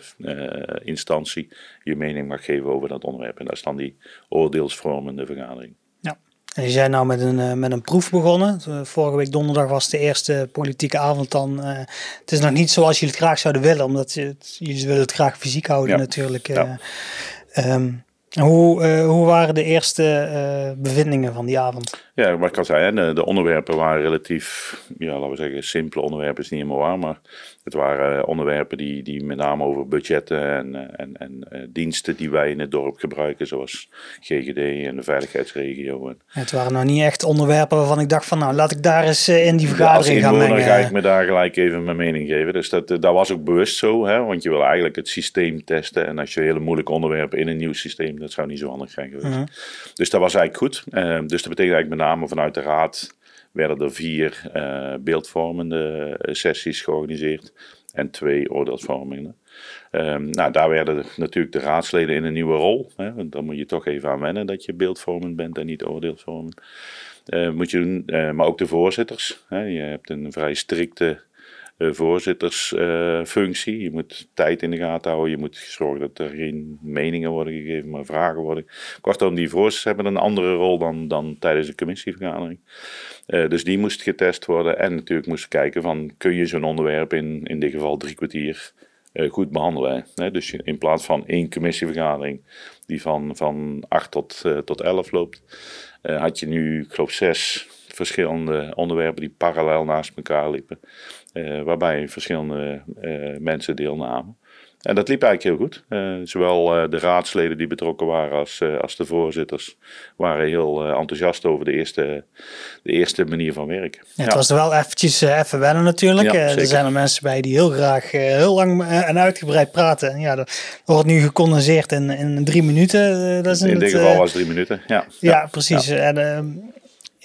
instantie, je mening mag geven over dat onderwerp. En dat is dan die oordeelsvormende vergadering. En je zijn nou met een, uh, met een proef begonnen. Vorige week donderdag was de eerste politieke avond dan. Uh, het is nog niet zoals jullie het graag zouden willen, omdat je het, jullie willen het graag fysiek houden ja. natuurlijk. Ja. um, hoe, hoe waren de eerste bevindingen van die avond? Ja, wat ik al zei, de, de, onderwerpen waren relatief, ja, laten we zeggen, simpele onderwerpen is niet helemaal waar, maar het waren eh, onderwerpen die, die met name over budgetten en, en, en uh, diensten die wij in het dorp gebruiken, zoals GGD en de veiligheidsregio. En het waren nou niet echt onderwerpen waarvan ik dacht van, nou, laat ik daar eens in die vergadering gaan mengen. Dan ga ik me daar gelijk even mijn mening geven. Dus dat, dat was ook bewust zo, hè, want je wil eigenlijk het systeem testen en als je hele moeilijke onderwerpen in een nieuw systeem dat zou niet zo handig zijn geweest. Mm -hmm. Dus dat was eigenlijk goed. Uh, dus dat betekent eigenlijk met name vanuit de raad werden er vier uh, beeldvormende sessies georganiseerd en twee oordeelsvormingen. Ehm, nou, daar werden natuurlijk de raadsleden in een nieuwe rol. Hè, want dan moet je toch even aan wennen dat je beeldvormend bent en niet oordeelsvormend. Uh, moet je maar ook de voorzitters. Hè. Je hebt een vrij strikte voorzittersfunctie. je moet tijd in de gaten houden. Je moet zorgen dat er geen meningen worden gegeven, maar vragen worden. Kortom, die voorzitters hebben een andere rol dan, dan tijdens de commissievergadering. dus die moest getest worden. En natuurlijk moest kijken van, kun je zo'n onderwerp in, in dit geval drie kwartier goed behandelen. Dus in plaats van één commissievergadering die van, van 8 tot, tot 11 loopt, had je nu, ik geloof, zes verschillende onderwerpen die parallel naast elkaar liepen. Uh, waarbij verschillende mensen deelnamen. En dat liep eigenlijk heel goed. Uh, zowel uh, de raadsleden die betrokken waren als, uh, als de voorzitters waren heel enthousiast over de eerste, de eerste manier van werken. Ja, het ja. was er wel eventjes even wennen natuurlijk. Ja, er zijn er mensen bij die heel graag heel lang en uitgebreid praten. En ja, dat wordt nu gecondenseerd in, in drie minuten. dat is in, in dit geval was drie minuten, ja. Ja, precies. En, ehm,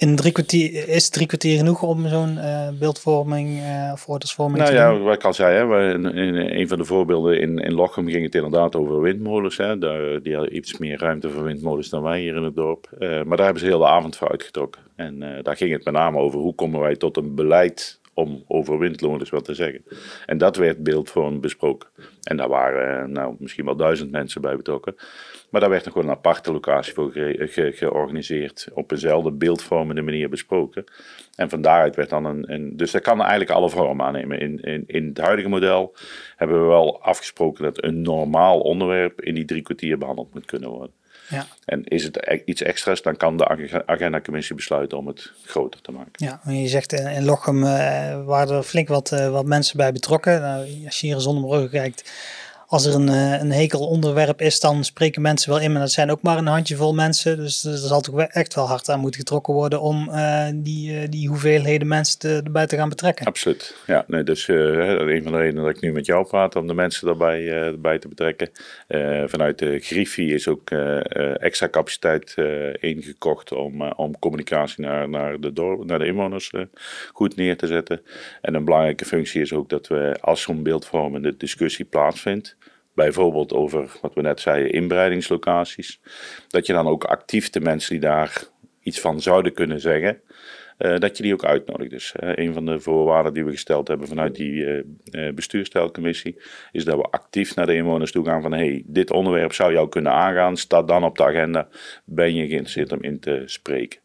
in drie kwartier, is drie kwartier genoeg om zo'n uh, beeldvorming uh, of woordersvorming nou, te ja, doen? wat ik al zei, hè, in, in, een van de voorbeelden in, in Lochem ging het inderdaad over windmolens. Hè. Daar, die hadden iets meer ruimte voor windmolens dan wij hier in het dorp. Uh, maar daar hebben ze heel de avond voor uitgetrokken. En daar ging het met name over hoe komen wij tot een beleid om over windmolens wat te zeggen. En dat werd beeldvorming besproken. En daar waren nou, misschien wel duizend mensen bij betrokken. Maar daar werd nog gewoon een aparte locatie voor ge ge georganiseerd. Op eenzelfde beeldvormende manier besproken. En van daaruit werd dan een. een dus dat kan eigenlijk alle vormen aannemen. In, in, in het huidige model hebben we wel afgesproken dat een normaal onderwerp in die drie kwartier behandeld moet kunnen worden. Ja. En is het iets extra's, dan kan de agendacommissie besluiten om het groter te maken. Ja, je zegt in Lochem uh, waren er flink wat, uh, wat mensen bij betrokken. Nou, als je hier zonder bruggen kijkt, als er een, een hekel onderwerp is, dan spreken mensen wel in. Maar dat zijn ook maar een handjevol mensen. Dus er zal toch echt wel hard aan moeten getrokken worden om uh, die, uh, die hoeveelheden mensen erbij te gaan betrekken. Absoluut. Ja, nee, dus een van de redenen dat ik nu met jou praat, om de mensen daarbij erbij te betrekken. vanuit de Griffie is ook extra capaciteit ingekocht om, om communicatie naar, naar, de, naar de inwoners goed neer te zetten. En een belangrijke functie is ook dat we als zo'n beeldvormende discussie plaatsvindt bijvoorbeeld over wat we net zeiden, inbreidingslocaties. Dat je dan ook actief de mensen die daar iets van zouden kunnen zeggen, uh, dat je die ook uitnodigt. Dus uh, een van de voorwaarden die we gesteld hebben vanuit die uh, bestuurstelcommissie, is dat we actief naar de inwoners toe gaan van hey, dit onderwerp zou jou kunnen aangaan, staat dan op de agenda, ben je geïnteresseerd om in te spreken.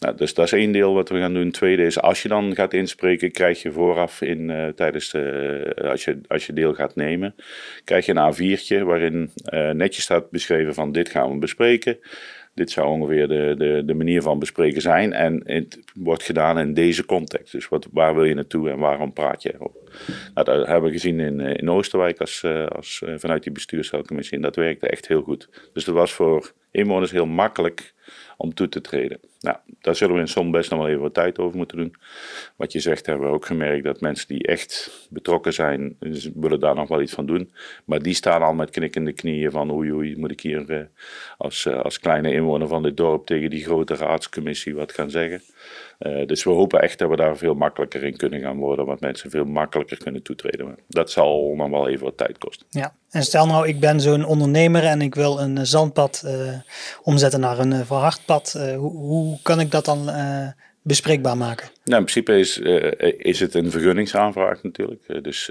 Nou, dus dat is één deel wat we gaan doen. Tweede is, als je dan gaat inspreken, krijg je vooraf in, uh, tijdens de, uh, als, je, als je deel gaat nemen, krijg je een A4'tje waarin uh, netjes staat beschreven van dit gaan we bespreken. Dit zou ongeveer de, de, de manier van bespreken zijn. En het wordt gedaan in deze context. Dus wat, waar wil je naartoe en waarom praat je erop? Nou, dat hebben we gezien in, in Oosterwijk als, als, vanuit die bestuurscommissie. En dat werkte echt heel goed. Dus dat was voor inwoners heel makkelijk om toe te treden. Nou, daar zullen we in som best nog wel even wat tijd over moeten doen. Wat je zegt, hebben we ook gemerkt dat mensen die echt betrokken zijn, willen daar nog wel iets van doen. Maar die staan al met knikkende knieën van oei oei, moet ik hier uh, als, uh, als kleine inwoner van dit dorp tegen die grote raadscommissie wat gaan zeggen. Uh, dus we hopen echt dat we daar veel makkelijker in kunnen gaan worden, wat mensen veel makkelijker kunnen toetreden. Maar dat zal nog wel even wat tijd kosten. Ja, en stel nou, ik ben zo'n ondernemer en ik wil een zandpad omzetten naar een verhardpad. hoe, hoe kan ik dat dan uh, bespreekbaar maken? Nou, in principe is, uh, is het een vergunningsaanvraag natuurlijk. Dus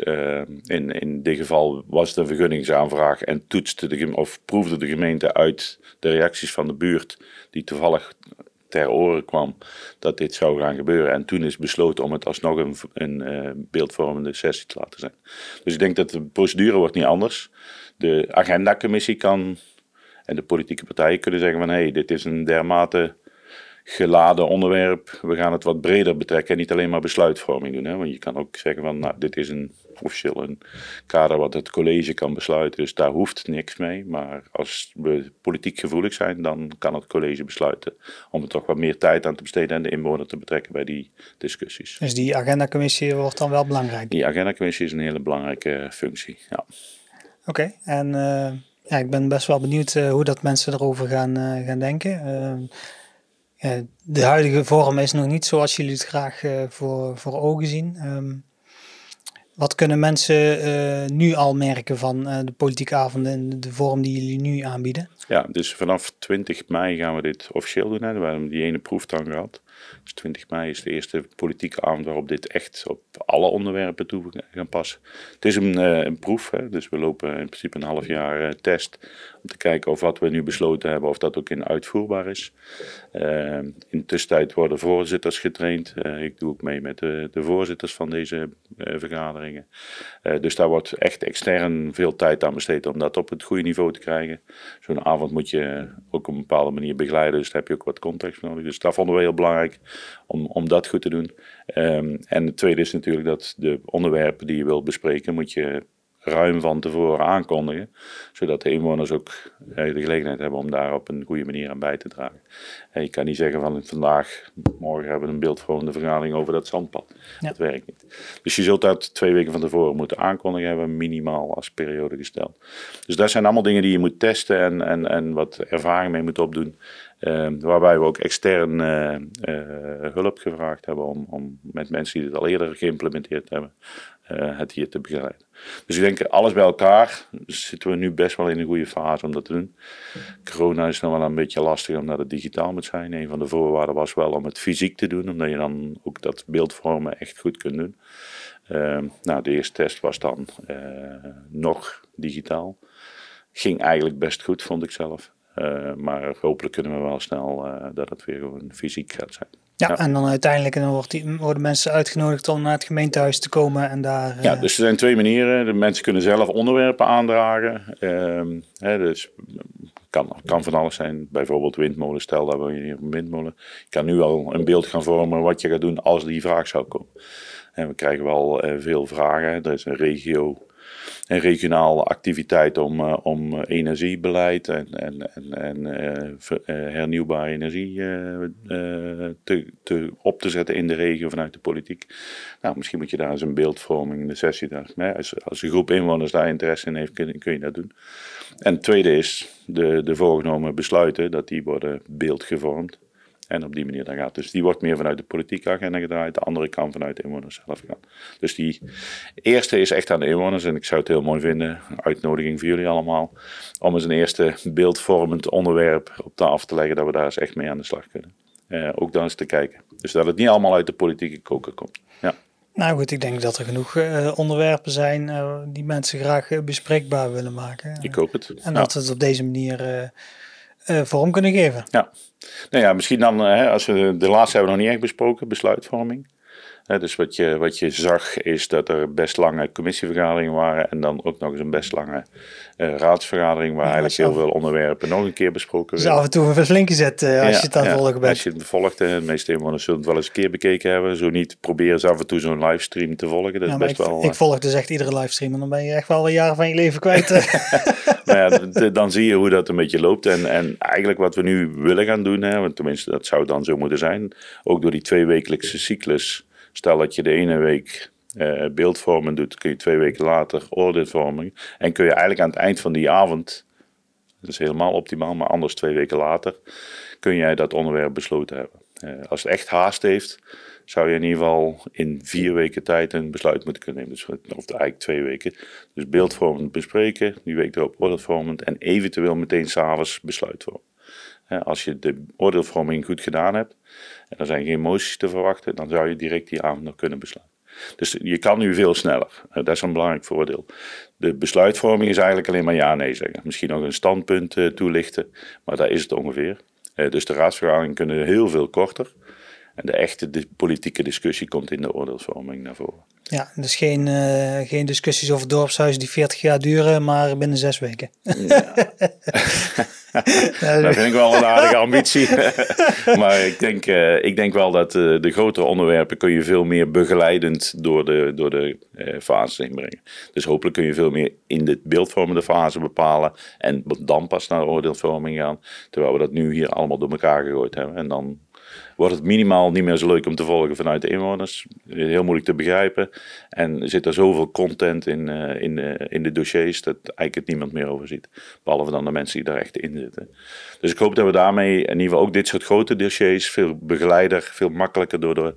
in, in dit geval was het een vergunningsaanvraag en toetste de, of proefde de gemeente uit de reacties van de buurt die toevallig ter oren kwam dat dit zou gaan gebeuren. En toen is besloten om het alsnog een, een beeldvormende sessie te laten zijn. Dus ik denk dat de procedure wordt niet anders. De agendacommissie kan en de politieke partijen kunnen zeggen van hé, hey, dit is een dermate geladen onderwerp. We gaan het wat breder betrekken en niet alleen maar besluitvorming doen. Hè? Want je kan ook zeggen van, nou, dit is een officieel een kader wat het college kan besluiten. Dus daar hoeft niks mee. Maar als we politiek gevoelig zijn, dan kan het college besluiten om er toch wat meer tijd aan te besteden en de inwoner te betrekken bij die discussies. Dus die agendacommissie wordt dan wel belangrijk? Die agendacommissie is een hele belangrijke functie, ja. Oké, okay, en uh, ja, ik ben best wel benieuwd uh, hoe dat mensen erover gaan, uh, gaan denken. Ja, de huidige vorm is nog niet zoals jullie het graag uh, voor, voor ogen zien. Um, Wat kunnen mensen nu al merken van de politieke avonden en de vorm die jullie nu aanbieden? Ja, dus vanaf 20 mei gaan we dit officieel doen. Hè. We hebben die ene proeftuin gehad. Dus 20 mei is de eerste politieke avond waarop dit echt op alle onderwerpen toe gaan passen. Het is een, uh, een proef, hè. dus we lopen in principe een half jaar test om te kijken of wat we nu besloten hebben, of dat ook in uitvoerbaar is. in de tussentijd worden voorzitters getraind. ik doe ook mee met de, de voorzitters van deze vergaderingen. dus daar wordt echt extern veel tijd aan besteed om dat op het goede niveau te krijgen. Zo'n avond moet je ook op een bepaalde manier begeleiden, dus daar heb je ook wat context nodig. Dus dat vonden we heel belangrijk om, om dat goed te doen. Um, en het tweede is natuurlijk dat de onderwerpen die je wilt bespreken, moet je ruim van tevoren aankondigen. Zodat de inwoners ook de gelegenheid hebben om daar op een goede manier aan bij te dragen. En je kan niet zeggen van vandaag, morgen hebben we een beeldvormende vergadering over dat zandpad. Dat werkt niet. Dus je zult dat twee weken van tevoren moeten aankondigen hebben, minimaal als periode gesteld. Dus dat zijn allemaal dingen die je moet testen en, en, en wat ervaring mee moet opdoen. Uh, waarbij we ook extern uh, uh, hulp gevraagd hebben om, om met mensen die het al eerder geïmplementeerd hebben, het hier te begeleiden. Dus ik denk, alles bij elkaar zitten we nu best wel in een goede fase om dat te doen. Corona is nog wel een beetje lastig omdat het digitaal moet zijn. Een van de voorwaarden was wel om het fysiek te doen, omdat je dan ook dat beeldvormen echt goed kunt doen. Uh, nou, de eerste test was dan uh, nog digitaal. Ging eigenlijk best goed, vond ik zelf. Uh, maar hopelijk kunnen we wel snel uh, dat het weer gewoon fysiek gaat zijn. Ja, en dan uiteindelijk dan wordt die, worden mensen uitgenodigd om naar het gemeentehuis te komen en daar... Ja, dus er zijn twee manieren. De mensen kunnen zelf onderwerpen aandragen. Uh, hè, dus kan, kan van alles zijn. Bijvoorbeeld windmolen. Stel dat we hier een windmolen. Je kan nu al een beeld gaan vormen wat je gaat doen als die vraag zou komen. En we krijgen wel uh, veel vragen. Er is een regio een regionale activiteit om, uh, om energiebeleid en, en, en, en uh, hernieuwbare energie te, te, op te zetten in de regio vanuit de politiek. Nou, misschien moet je daar eens een beeldvorming, de sessie daar. Als, als een groep inwoners daar interesse in heeft, kun, kun je dat doen. En het tweede is de, de voorgenomen besluiten, dat die worden beeldgevormd. En op die manier dan gaat. Dus die wordt meer vanuit de politieke agenda gedraaid. De andere kan vanuit de inwoners zelf gaan. Dus die eerste is echt aan de inwoners. En ik zou het heel mooi vinden, uitnodiging voor jullie allemaal. Om eens een eerste beeldvormend onderwerp op tafel te leggen. Dat we daar eens echt mee aan de slag kunnen. Uh, ook dan eens te kijken. Dus dat het niet allemaal uit de politieke koker komt. Ja. Nou goed, ik denk dat er genoeg uh, onderwerpen zijn uh, die mensen graag bespreekbaar willen maken. Ik hoop het. En dat we het op deze manier vorm kunnen geven. Ja, nou ja, misschien dan, hè, als we, de laatste hebben nog niet echt besproken, besluitvorming. Dus wat je, wat je zag is dat er best lange commissievergaderingen waren en dan ook nog eens een best lange uh, raadsvergadering waar ja, eigenlijk heel veel onderwerpen nog een keer besproken werden. Dus af en toe een flinke zet uh, als ja, je het aan het volgen bent. Als je het volgt, de meeste inwoners zullen het wel eens een keer bekeken hebben. Zo niet, probeer eens af en toe zo'n livestream te volgen. Dat is best ik, wel, ik volg dus echt iedere livestream en dan ben je echt wel een jaren van je leven kwijt. nou ja, dan zie je hoe dat een beetje loopt. En, en eigenlijk wat we nu willen gaan doen, hè, want tenminste dat zou dan zo moeten zijn, ook door die tweewekelijkse cyclus. Stel dat je de ene week uh, beeldvorming doet, kun je twee weken later oordeelvorming. En kun je eigenlijk aan het eind van die avond, dat is helemaal optimaal, maar anders twee weken later, kun jij dat onderwerp besloten hebben. Uh, als het echt haast heeft, zou je in ieder geval in vier weken tijd een besluit moeten kunnen nemen. Dus, of eigenlijk twee weken. Dus beeldvormend bespreken, die week erop oordeelvormend en eventueel meteen s'avonds besluit vormen. Als je de oordeelvorming goed gedaan hebt en er zijn geen moties te verwachten, dan zou je direct die avond nog kunnen besluiten. Dus je kan nu veel sneller. Dat is een belangrijk voordeel. De besluitvorming is eigenlijk alleen maar ja-nee zeggen. Misschien nog een standpunt uh, toelichten, maar daar is het ongeveer. Uh, dus de raadsvergaderingen kunnen heel veel korter. En de echte de politieke discussie komt in de oordeelsvorming naar voren. Ja, dus geen, uh, geen discussies over dorpshuizen die 40 jaar duren, maar binnen zes weken. Ja. dat vind ik wel een aardige ambitie. maar ik denk, uh, ik denk wel dat uh, de grotere onderwerpen kun je veel meer begeleidend door de, door de fases heen brengen. Dus hopelijk kun je veel meer in de beeldvormende fase bepalen en dan pas naar de oordeelsvorming gaan. Terwijl we dat nu hier allemaal door elkaar gegooid hebben. En dan wordt het minimaal niet meer zo leuk om te volgen vanuit de inwoners. Heel moeilijk te begrijpen. En er zit er zoveel content in, uh, in, uh, in de dossiers dat eigenlijk het niemand meer over ziet. Behalve dan de mensen die daar echt in zitten. Dus ik hoop dat we daarmee in ieder geval ook dit soort grote dossiers veel begeleider, veel makkelijker door de,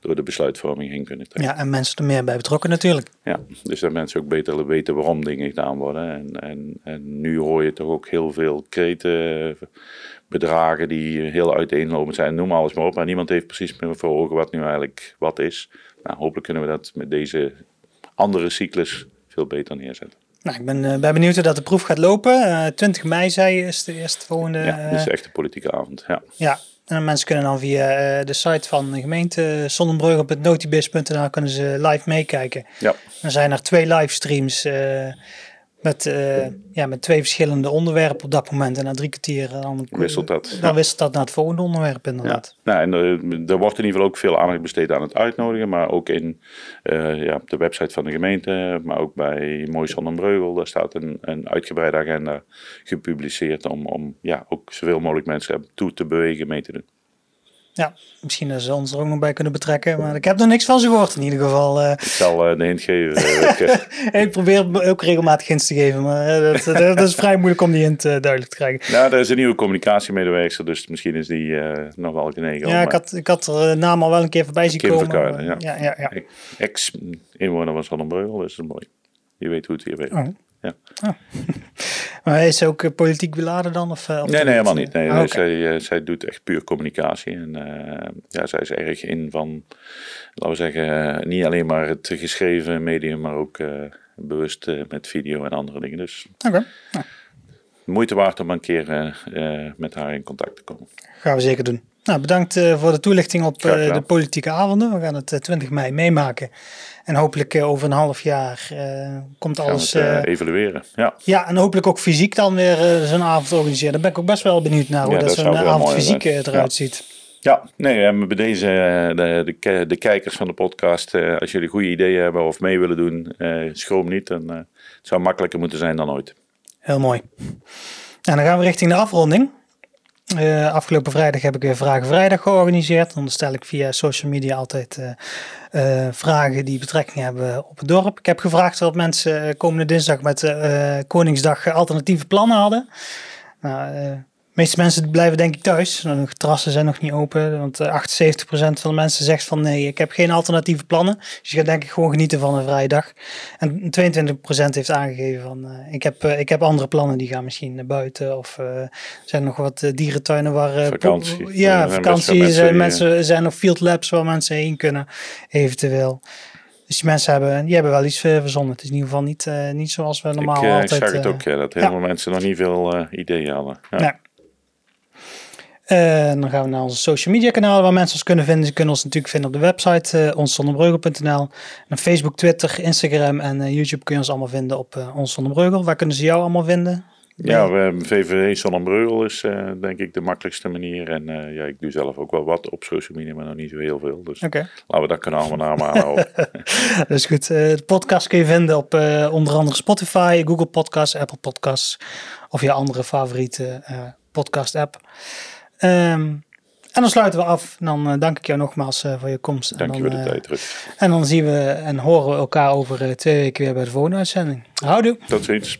door de besluitvorming heen kunnen trekken. Ja, en mensen er meer bij betrokken natuurlijk. Ja, dus dat mensen ook beter weten waarom dingen gedaan worden. En, en, en nu hoor je toch ook heel veel kreten bedragen die heel uiteenlopend zijn. Noem alles maar op. Maar niemand heeft precies meer voor ogen wat nu eigenlijk wat is. Nou, hopelijk kunnen we dat met deze andere cyclus veel beter neerzetten. Nou, ik ben, uh, ben benieuwd hoe dat de proef gaat lopen. Uh, 20 mei, zei je, is de eerste volgende. Ja, dat is echt een politieke avond. Ja. ja. En mensen kunnen dan via uh, de site van de gemeente zonnebreugel.notibis.nl kunnen ze live meekijken. Ja. Dan zijn er twee livestreams met, uh, ja, met twee verschillende onderwerpen op dat moment. En na drie kwartier dan wisselt dat. Dan wisselt dat naar het volgende onderwerp inderdaad. Ja, nou, en er, er wordt in ieder geval ook veel aandacht besteed aan het uitnodigen. Maar ook in, uh, ja, op de website van de gemeente. Maar ook bij Mooi Breugel. Daar staat een, een uitgebreide agenda gepubliceerd. Om, om ja, ook zoveel mogelijk mensen toe te bewegen mee te doen. Ja, misschien dat ze ons er ook nog bij kunnen betrekken. Maar ik heb er niks van ze gehoord in ieder geval. Uh. Ik zal uh, de hint geven. ik probeer ook regelmatig hints te geven. Maar dat, dat, is vrij moeilijk om die hint uh, duidelijk te krijgen. Nou, er is een nieuwe communicatiemedewerker. Dus misschien is die nog wel genegen. Ja, ik had, ik had er naam al wel een keer voorbij zien komen. Verkuilen, ja. ja, ja, ja. Ex-inwoner van Zonnebreugel, dus dat is mooi. Je weet hoe het hier werkt. Oh. Ja. Oh. maar is ze ook uh, politiek beladen dan? Of, uh, nee, nee, helemaal niet. Nee, ah, okay. zij, zij doet echt puur communicatie. En ja, zij is erg in van, laten we zeggen, niet alleen maar het geschreven medium, maar ook bewust met video en andere dingen. Dus okay. ja. moeite waard om een keer met haar in contact te komen. Gaan we zeker doen. Nou, bedankt voor de toelichting op de politieke avonden. We gaan het 20 mei meemaken. En hopelijk over een half jaar uh, komt alles. Het, uh, evalueren. Ja. ja, en hopelijk ook fysiek dan weer zo'n avond organiseren. Daar ben ik ook best wel benieuwd naar hoe ja, dat, dat zo'n avond fysiek eruit ja. ziet. Ja, nee, bij deze de, de, de, kijkers van de podcast, als jullie goede ideeën hebben of mee willen doen, schroom niet. En, het zou makkelijker moeten zijn dan ooit. Heel mooi. En dan gaan we richting de afronding. Uh, afgelopen vrijdag heb ik weer Vragen Vrijdag georganiseerd. Dan stel ik via social media altijd uh, uh, vragen die betrekking hebben op het dorp. Ik heb gevraagd of mensen komende dinsdag met Koningsdag alternatieve plannen hadden. Nou, meeste mensen blijven denk ik thuis. De terrassen zijn nog niet open. Want 78% van de mensen zegt van nee, ik heb geen alternatieve plannen. Dus je gaat denk ik gewoon genieten van een vrije dag. En 22% heeft aangegeven van uh, ik, heb, uh, ik heb andere plannen. Die gaan misschien naar buiten. Of uh, zijn nog wat dierentuinen waar... vakantie. Ja, vakantie. Zijn, mensen, zijn nog field labs waar mensen heen kunnen eventueel. Dus die mensen hebben, die hebben wel iets verzonnen. Het is in ieder geval niet, niet zoals we normaal ik, altijd... Ik zag het ook, ja, dat heel veel mensen nog niet veel ideeën hadden. Ja. ja. Uh, dan gaan we naar onze social media kanalen waar mensen ons kunnen vinden. Ze kunnen ons natuurlijk vinden op de website uh, onszonderbreugel.nl. En Facebook, Twitter, Instagram en uh, YouTube kun je ons allemaal vinden op uh, Ons Waar kunnen ze jou allemaal vinden? Ja, we, VVV Zonnebreugel is denk ik de makkelijkste manier. En ja, ik doe zelf ook wel wat op social media, maar nog niet zo heel veel. Dus okay. laten we dat kanaal maar naam aanhouden. dat is goed. de podcast kun je vinden op onder andere Spotify, Google Podcasts, Apple Podcasts of je andere favoriete podcast app. Um, en dan sluiten we af. Dan uh, dank ik jou nogmaals uh, voor je komst. Dank je voor de uh, tijd, Rut. En dan zien we en horen we elkaar over twee weken weer bij de volgende uitzending. Houdoe. Tot ziens.